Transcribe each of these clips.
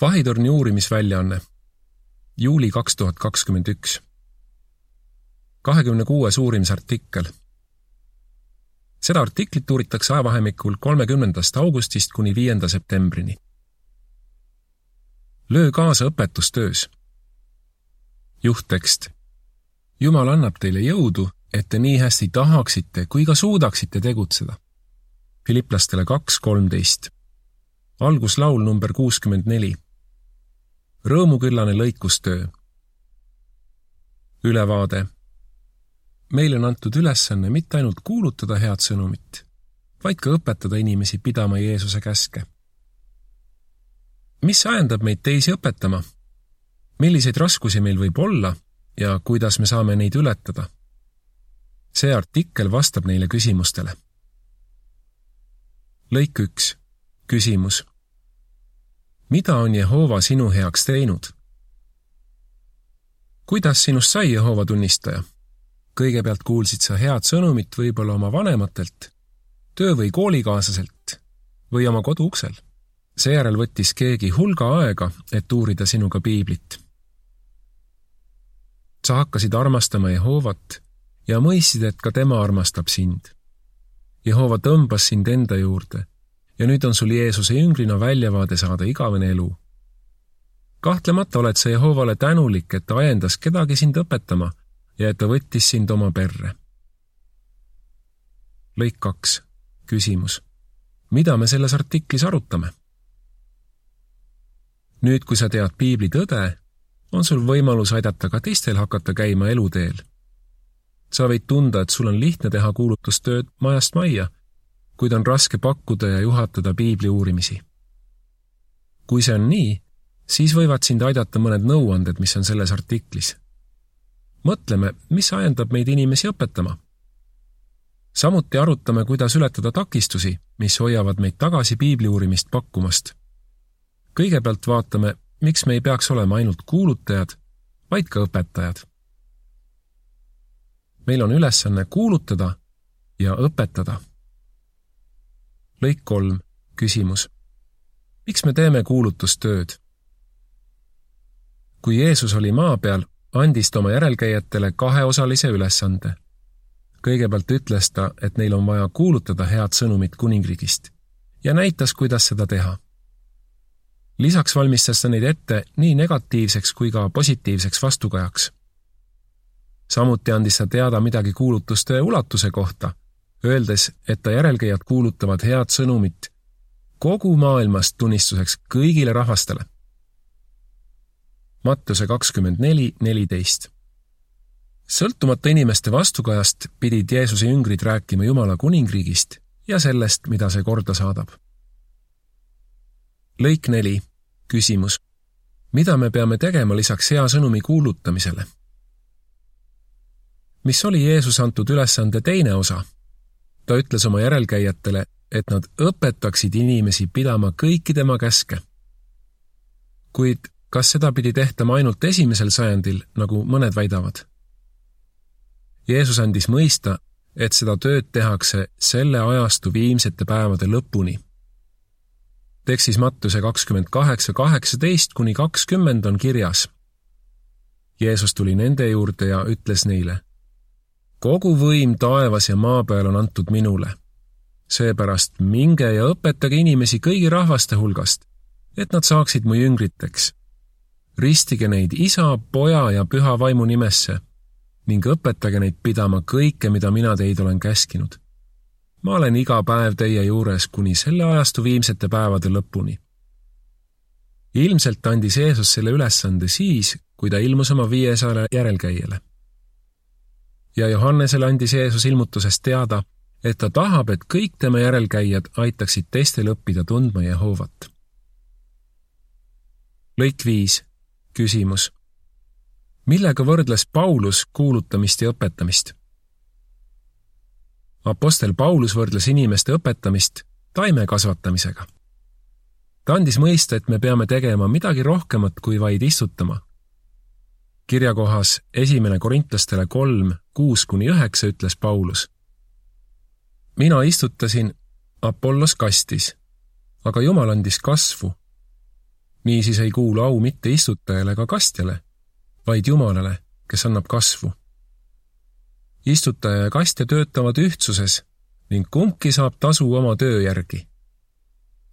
vahitorni uurimisväljaanne, juuli kaks tuhat kakskümmend üks. kahekümne kuues uurimisartikkel. seda artiklit uuritakse ajavahemikul kolmekümnendast augustist kuni viienda septembrini. löö kaasa õpetustöös. juhttekst. jumal annab teile jõudu, et te nii hästi tahaksite kui ka suudaksite tegutseda. Filiplastele kaks kolmteist. alguslaul number kuuskümmend neli rõõmuküllane lõikustöö. ülevaade. meile on antud ülesanne mitte ainult kuulutada head sõnumit, vaid ka õpetada inimesi pidama Jeesuse käske. mis ajendab meid teisi õpetama? milliseid raskusi meil võib olla ja kuidas me saame neid ületada? see artikkel vastab neile küsimustele. lõik üks, küsimus mida on Jehova sinu heaks teinud? kuidas sinust sai Jehova tunnistaja? kõigepealt kuulsid sa head sõnumit võib-olla oma vanematelt, töö- või koolikaaslaselt või oma koduuksel. seejärel võttis keegi hulga aega, et uurida sinuga piiblit. sa hakkasid armastama Jehovat ja mõistsid, et ka tema armastab sind. Jehova tõmbas sind enda juurde ja nüüd on sul Jeesuse jüngrina väljavaade saada igavene elu. kahtlemata oled sa Jehovale tänulik, et ta ajendas kedagi sind õpetama ja et ta võttis sind oma perre. lõik kaks, küsimus. mida me selles artiklis arutame? nüüd, kui sa tead piibli tõde, on sul võimalus aidata ka teistel hakata käima eluteel. sa võid tunda, et sul on lihtne teha kuulutustööd majast majja kuid on raske pakkuda ja juhatada piibli uurimisi. kui see on nii, siis võivad sind aidata mõned nõuanded, mis on selles artiklis. mõtleme, mis ajendab meid inimesi õpetama. samuti arutame, kuidas ületada takistusi, mis hoiavad meid tagasi piibli uurimist pakkumast. kõigepealt vaatame, miks me ei peaks olema ainult kuulutajad, vaid ka õpetajad. meil on ülesanne kuulutada ja õpetada lõik kolm, küsimus. miks me teeme kuulutustööd? kui Jeesus oli maa peal, andis ta oma järelkäijatele kaheosalise ülesande. kõigepealt ütles ta, et neil on vaja kuulutada head sõnumit kuningriigist ja näitas, kuidas seda teha. lisaks valmistas ta neid ette nii negatiivseks kui ka positiivseks vastukajaks. samuti andis ta teada midagi kuulutustöö ulatuse kohta öeldes, et ta järelkäijad kuulutavad head sõnumit kogu maailmast tunnistuseks kõigile rahvastele. Mattuse kakskümmend neli, neliteist. sõltumata inimeste vastukajast pidid Jeesuse jüngrid rääkima Jumala kuningriigist ja sellest, mida see korda saadab. lõik neli, küsimus. mida me peame tegema lisaks hea sõnumi kuulutamisele? mis oli Jeesuse antud ülesande teine osa ta ütles oma järelkäijatele, et nad õpetaksid inimesi pidama kõiki tema käske. kuid kas seda pidi tehtama ainult esimesel sajandil, nagu mõned väidavad? Jeesus andis mõista, et seda tööd tehakse selle ajastu viimsete päevade lõpuni. tekstis Mattuse kakskümmend kaheksa, kaheksateist kuni kakskümmend on kirjas. Jeesus tuli nende juurde ja ütles neile kogu võim taevas ja maa peal on antud minule. seepärast minge ja õpetage inimesi kõigi rahvaste hulgast, et nad saaksid mu jüngriteks. ristige neid isa, poja ja püha vaimu nimesse ning õpetage neid pidama kõike, mida mina teid olen käskinud. ma olen iga päev teie juures kuni selle ajastu viimsete päevade lõpuni. ilmselt andis Jeesus selle ülesande siis, kui ta ilmus oma viiesajale järelkäijale ja Johannesele andis Jeesus ilmutusest teada, et ta tahab, et kõik tema järelkäijad aitaksid teistel õppida tundma Jehovat. lõik viis, küsimus. millega võrdles Paulus kuulutamist ja õpetamist? Apostel Paulus võrdles inimeste õpetamist taime kasvatamisega. ta andis mõista, et me peame tegema midagi rohkemat kui vaid istutama kirjakohas esimene korintlastele kolm, kuus kuni üheksa ütles Paulus. mina istutasin, Apollos kastis, aga Jumal andis kasvu. niisiis ei kuulu au mitte istutajale ega kastjale, vaid Jumalale, kes annab kasvu. istutaja ja kastja töötavad ühtsuses ning kumbki saab tasu oma töö järgi.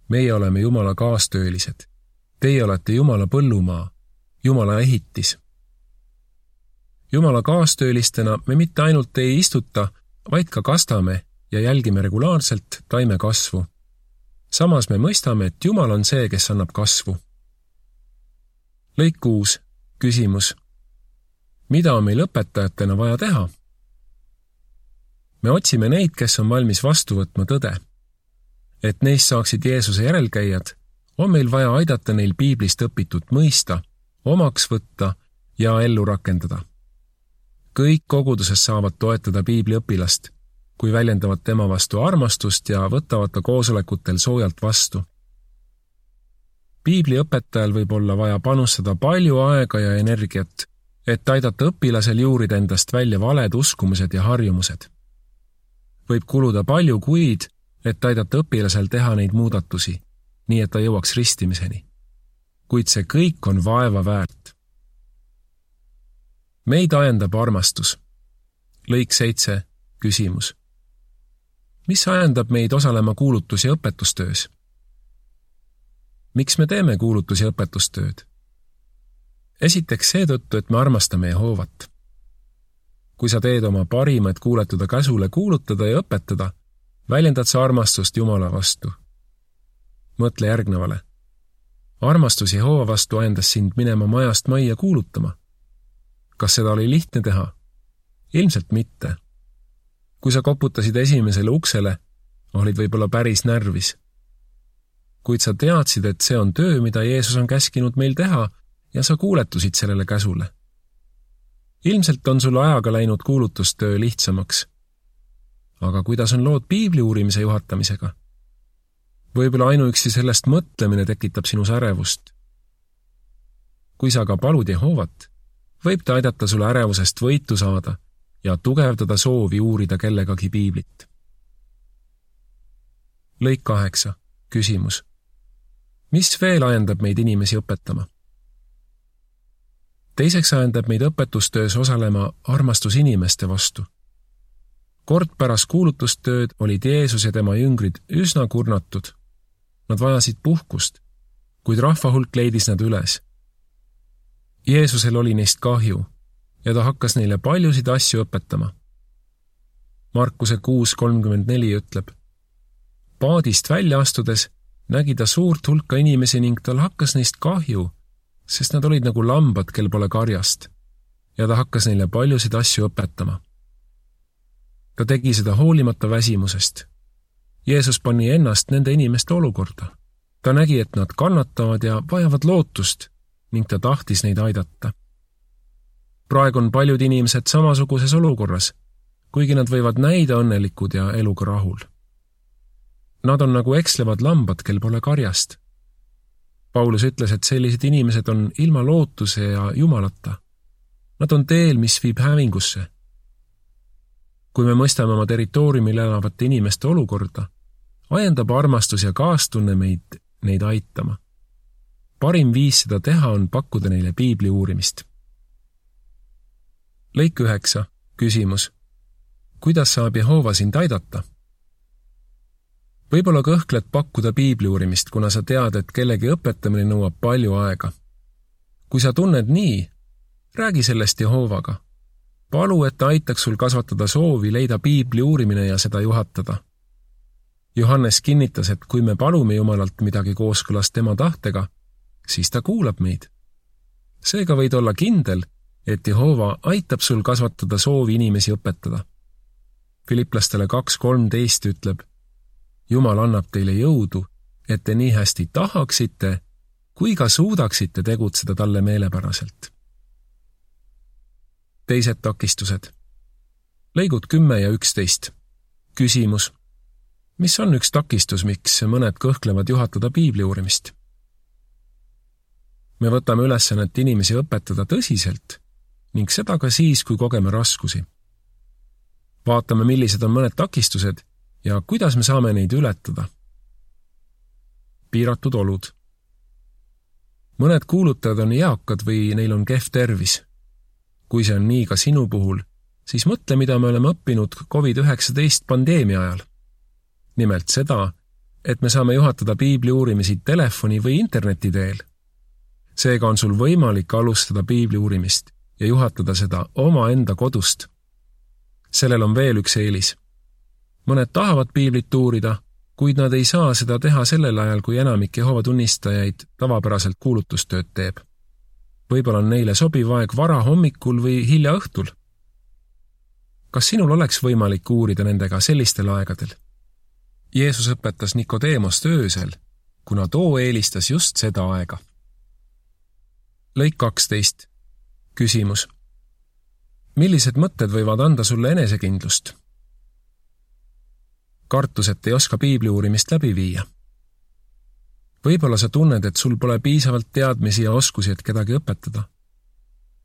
meie oleme Jumala kaastöölised. Teie olete Jumala põllumaa, Jumala ehitis. Jumala kaastöölistena me mitte ainult ei istuta, vaid ka kastame ja jälgime regulaarselt taime kasvu. samas me mõistame, et Jumal on see, kes annab kasvu. lõik kuus, küsimus. mida on meil õpetajatena vaja teha? me otsime neid, kes on valmis vastu võtma tõde. et neist saaksid Jeesuse järelkäijad, on meil vaja aidata neil piiblist õpitut mõista, omaks võtta ja ellu rakendada. Kõik koguduses saavad toetada piibliõpilast kui väljendavad tema vastu armastust ja võtavad ta koosolekutel soojalt vastu. piibliõpetajal võib olla vaja panustada palju aega ja energiat, et aidata õpilasel juurida endast välja valed uskumused ja harjumused. võib kuluda palju kuid, et aidata õpilasel teha neid muudatusi, nii et ta jõuaks ristimiseni. kuid see kõik on vaeva väärt. Meid ajendab armastus. lõik seitse, küsimus mis ajendab meid osalema kuulutus- ja õpetustöös? miks me teeme kuulutus- ja õpetustööd? esiteks seetõttu, et me armastame Jehovat. kui sa teed oma parima, et kuuletuda käsule kuulutada ja õpetada, väljendad sa armastust Jumala vastu. mõtle järgnevale. armastus Jehova vastu ajendas sind minema majast majja kuulutama. Kas seda oli lihtne teha? ilmselt mitte kui sa koputasid esimesele uksele, olid võib-olla päris närvis. kuid sa teadsid, et see on töö, mida Jeesus on käskinud meil teha ja sa kuuletusid sellele käsule. ilmselt on sul ajaga läinud kuulutustöö lihtsamaks. aga kuidas on lood piibli uurimise juhatamisega? võib-olla ainuüksi sellest mõtlemine tekitab sinus ärevust. kui sa aga palud Jehovat, võib ta aidata sul ärevusest võitu saada ja tugevdada soovi uurida kellegagi piiblit. lõik kaheksa, küsimus. mis veel ajendab meid inimesi õpetama? teiseks ajendab meid õpetustöös osalema armastus inimeste vastu. kord pärast kuulutustööd olid Jeesus ja tema jüngrid üsna kurnatud. Nad vajasid puhkust, kuid rahva hulk leidis nad üles. Jeesusel oli neist kahju ja ta hakkas neile paljusid asju õpetama. Markuse kuus kolmkümmend neli ütleb. paadist välja astudes nägi ta suurt hulka inimesi ning tal hakkas neist kahju, sest nad olid nagu lambad, kel pole karjast. ja ta hakkas neile paljusid asju õpetama. ta tegi seda hoolimata väsimusest. Jeesus pani ennast nende inimeste olukorda. ta nägi, et nad kannatavad ja vajavad lootust ning ta tahtis neid aidata praegu on paljud inimesed samasuguses olukorras, kuigi nad võivad näida õnnelikud ja eluga rahul. Nad on nagu ekslevad lambad, kel pole karjast. Paulus ütles, et sellised inimesed on ilma lootuse ja jumalata. Nad on teel, mis viib hävingusse. kui me mõistame oma territooriumil elavate inimeste olukorda, ajendab armastus ja kaastunne meid neid aitama. Parim viis seda teha on pakkuda neile piibli uurimist lõik üheksa, küsimus. kuidas saab Jehova sind aidata? võib-olla kõhkled pakkuda piibli uurimist, kuna sa tead, et kellegi õpetamine nõuab palju aega. kui sa tunned nii, räägi sellest Jehovaga. palu, et ta aitaks sul kasvatada soovi leida piibli uurimine ja seda juhatada. Johannes kinnitas, et kui me palume Jumalalt midagi kooskõlas tema tahtega, siis ta kuulab meid. seega võid olla kindel, et Jehova aitab sul kasvatada soovi inimesi õpetada. Filiplastele kaks kolmteist ütleb, Jumal annab teile jõudu, et te nii hästi tahaksite kui ka suudaksite tegutseda talle meelepäraselt. teised takistused. lõigud kümme ja üksteist. küsimus. mis on üks takistus, miks mõned kõhklevad juhatada piibli uurimist? Me võtame ülesannet inimesi õpetada tõsiselt ning seda ka siis, kui kogeme raskusi. vaatame, millised on mõned takistused ja kuidas me saame neid ületada. piiratud olud. mõned kuulutajad on eakad või neil on kehv tervis. kui see on nii ka sinu puhul, siis mõtle, mida me oleme õppinud Covid-19 pandeemia ajal. nimelt seda, et me saame juhatada piibli uurimisi telefoni või interneti teel. Seega on sul võimalik alustada piibli uurimist ja juhatada seda omaenda kodust. sellel on veel üks eelis. mõned tahavad piiblit uurida, kuid nad ei saa seda teha sellel ajal, kui enamik Jehova tunnistajaid tavapäraselt kuulutustööd teeb. võib-olla on neile sobiv aeg varahommikul või hilja õhtul. kas sinul oleks võimalik uurida nendega sellistel aegadel? Jeesus õpetas Nikodeemost öösel, kuna too eelistas just seda aega. Lõik kaksteist. küsimus. millised mõtted võivad anda sulle enesekindlust? kartus, et ei oska piibli uurimist läbi viia. võib-olla sa tunned, et sul pole piisavalt teadmisi ja oskusi, et kedagi õpetada.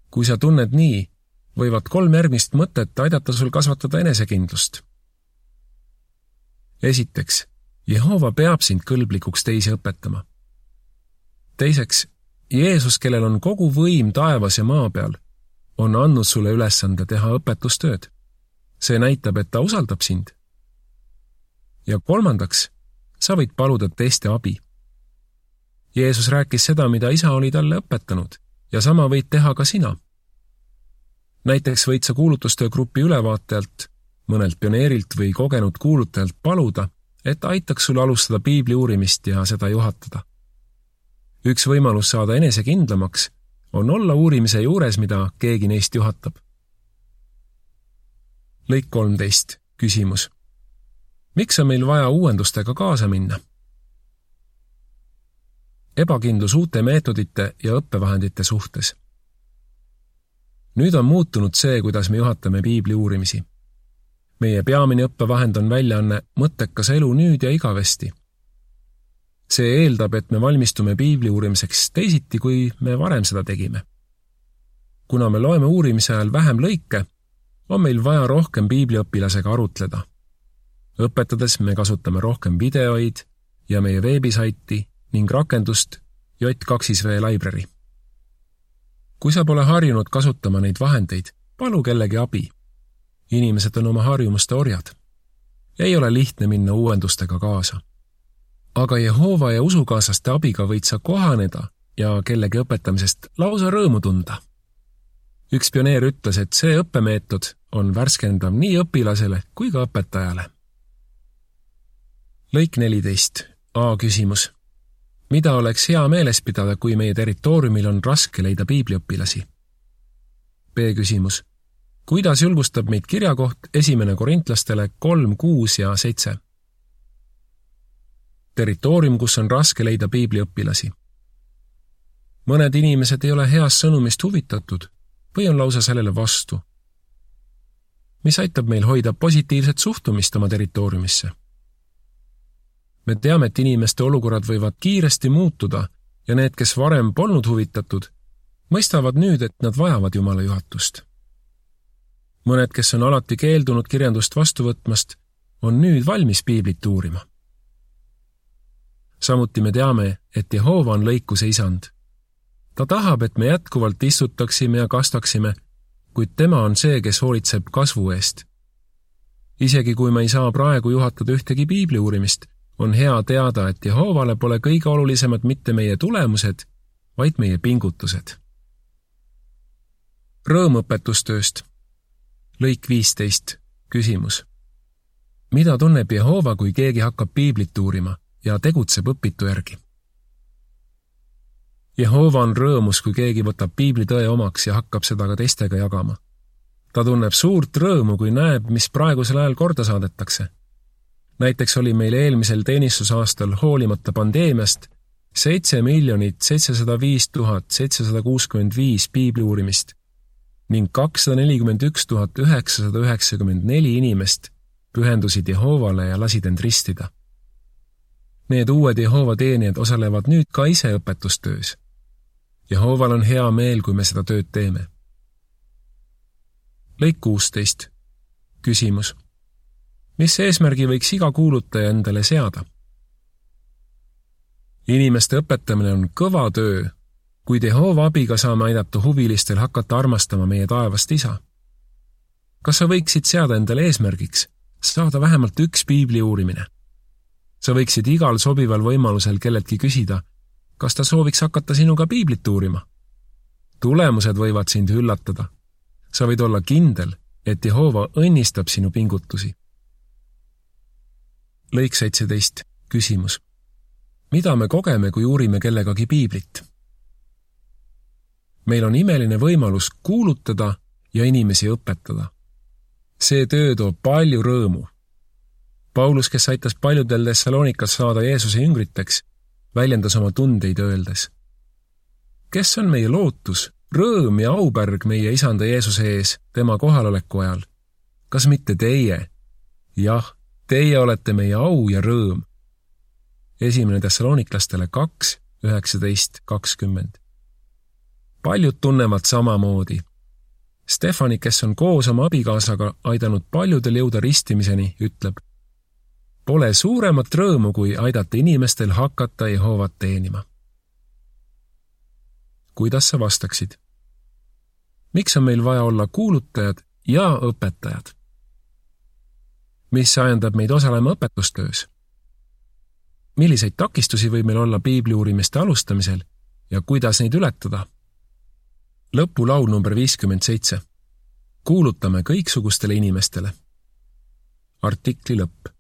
kui sa tunned nii, võivad kolm järgmist mõtet aidata sul kasvatada enesekindlust esiteks, Jehova peab sind kõlblikuks teisi õpetama. teiseks, Jeesus, kellel on kogu võim taevas ja maa peal, on andnud sulle ülesande teha õpetustööd. see näitab, et ta usaldab sind. ja kolmandaks, sa võid paluda teiste abi. Jeesus rääkis seda, mida isa oli talle õpetanud ja sama võid teha ka sina. näiteks võid sa kuulutustöögrupi ülevaatajalt mõnelt pioneerilt või kogenud kuulutajalt paluda, et aitaks sul alustada piibli uurimist ja seda juhatada. Üks võimalus saada enesekindlamaks on olla uurimise juures, mida keegi neist juhatab. lõik kolmteist, küsimus. miks on meil vaja uuendustega kaasa minna? ebakindlus uute meetodite ja õppevahendite suhtes. nüüd on muutunud see, kuidas me juhatame piibli uurimisi meie peamine õppevahend on väljaanne Mõttekas elu nüüd ja igavesti. See eeldab, et me valmistume piibli uurimiseks teisiti, kui me varem seda tegime. kuna me loeme uurimise ajal vähem lõike, on meil vaja rohkem piibliõpilasega arutleda. õpetades me kasutame rohkem videoid ja meie veebisaiti ning rakendust J2V Library. kui sa pole harjunud kasutama neid vahendeid, palu kellegi abi inimesed on oma harjumuste orjad. ei ole lihtne minna uuendustega kaasa. Aga Jehova ja usukaaslaste abiga võid sa kohaneda ja kellegi õpetamisest lausa rõõmu tunda. üks pioneer ütles, et see õppemeetod on värskendav nii õpilasele kui ka õpetajale. lõik neliteist, A küsimus. mida oleks hea meeles pidada, kui meie territooriumil on raske leida piibliõpilasi? B küsimus kuidas julgustab meid kirjakoht esimene korintlastele kolm, kuus ja seitse? Territoorium, kus on raske leida piibliõpilasi. mõned inimesed ei ole heast sõnumist huvitatud või on lausa sellele vastu. mis aitab meil hoida positiivset suhtumist oma territooriumisse? me teame, et inimeste olukorrad võivad kiiresti muutuda ja need, kes varem polnud huvitatud, mõistavad nüüd, et nad vajavad Jumala juhatust mõned, kes on alati keeldunud kirjandust vastu võtmast, on nüüd valmis piiblit uurima. Samuti me teame, et Jehova on lõikuse isand. ta tahab, et me jätkuvalt istutaksime ja kastaksime, kuid tema on see, kes hoolitseb kasvu eest. isegi kui me ei saa praegu juhatada ühtegi piibli uurimist, on hea teada, et Jehovale pole kõige olulisemad mitte meie tulemused, vaid meie pingutused. rõõm õpetustööst lõik viisteist, küsimus. mida tunneb Jehova, kui keegi hakkab piiblit uurima ja tegutseb õpitu järgi? Jehova on rõõmus, kui keegi võtab piiblitõe omaks ja hakkab seda ka teistega jagama. ta tunneb suurt rõõmu, kui näeb, mis praegusel ajal korda saadetakse. näiteks oli meil eelmisel teenistusaastal hoolimata pandeemiast seitse miljonit seitsesada viis tuhat seitsesada kuuskümmend viis piibli uurimist ning kakssada nelikümmend üks tuhat üheksasada üheksakümmend neli inimest pühendusid Jehovale ja lasid end ristida. Need uued Jehova teenijad osalevad nüüd ka ise õpetustöös. Jehoval on hea meel, kui me seda tööd teeme. lõik kuusteist. küsimus. mis eesmärgi võiks iga kuulutaja endale seada? inimeste õpetamine on kõva töö kuid Jehova abiga saame aidata huvilistel hakata armastama meie taevast isa. kas sa võiksid seada endale eesmärgiks saada vähemalt üks piibli uurimine? Sa võiksid igal sobival võimalusel kelleltki küsida, kas ta sooviks hakata sinuga piiblit uurima. tulemused võivad sind üllatada. sa võid olla kindel, et Jehova õnnistab sinu pingutusi. lõik seitseteist, küsimus. mida me kogeme, kui uurime kellegagi piiblit? meil on imeline võimalus kuulutada ja inimesi õpetada. see töö toob palju rõõmu Paulus, kes aitas paljudel Thessalonikas saada Jeesuse jüngriteks, väljendas oma tundeid öeldes. kes on meie lootus, rõõm ja aupärg meie isanda Jeesuse ees tema kohaloleku ajal? kas mitte teie? jah, teie olete meie au ja rõõm. esimene Thessaloniklastele kaks, üheksateist, kakskümmend. paljud tunnevad samamoodi. Stefani, kes on koos oma abikaasaga aidanud paljudel jõuda ristimiseni, ütleb Pole suuremat rõõmu, kui aidata inimestel hakata Jehovat teenima. kuidas sa vastaksid? miks on meil vaja olla kuulutajad ja õpetajad? mis ajendab meid osalema õpetustöös? milliseid takistusi võib meil olla piibli uurimiste alustamisel ja kuidas neid ületada? lõpulaul number viiskümmend seitse. kuulutame kõiksugustele inimestele. artikli lõpp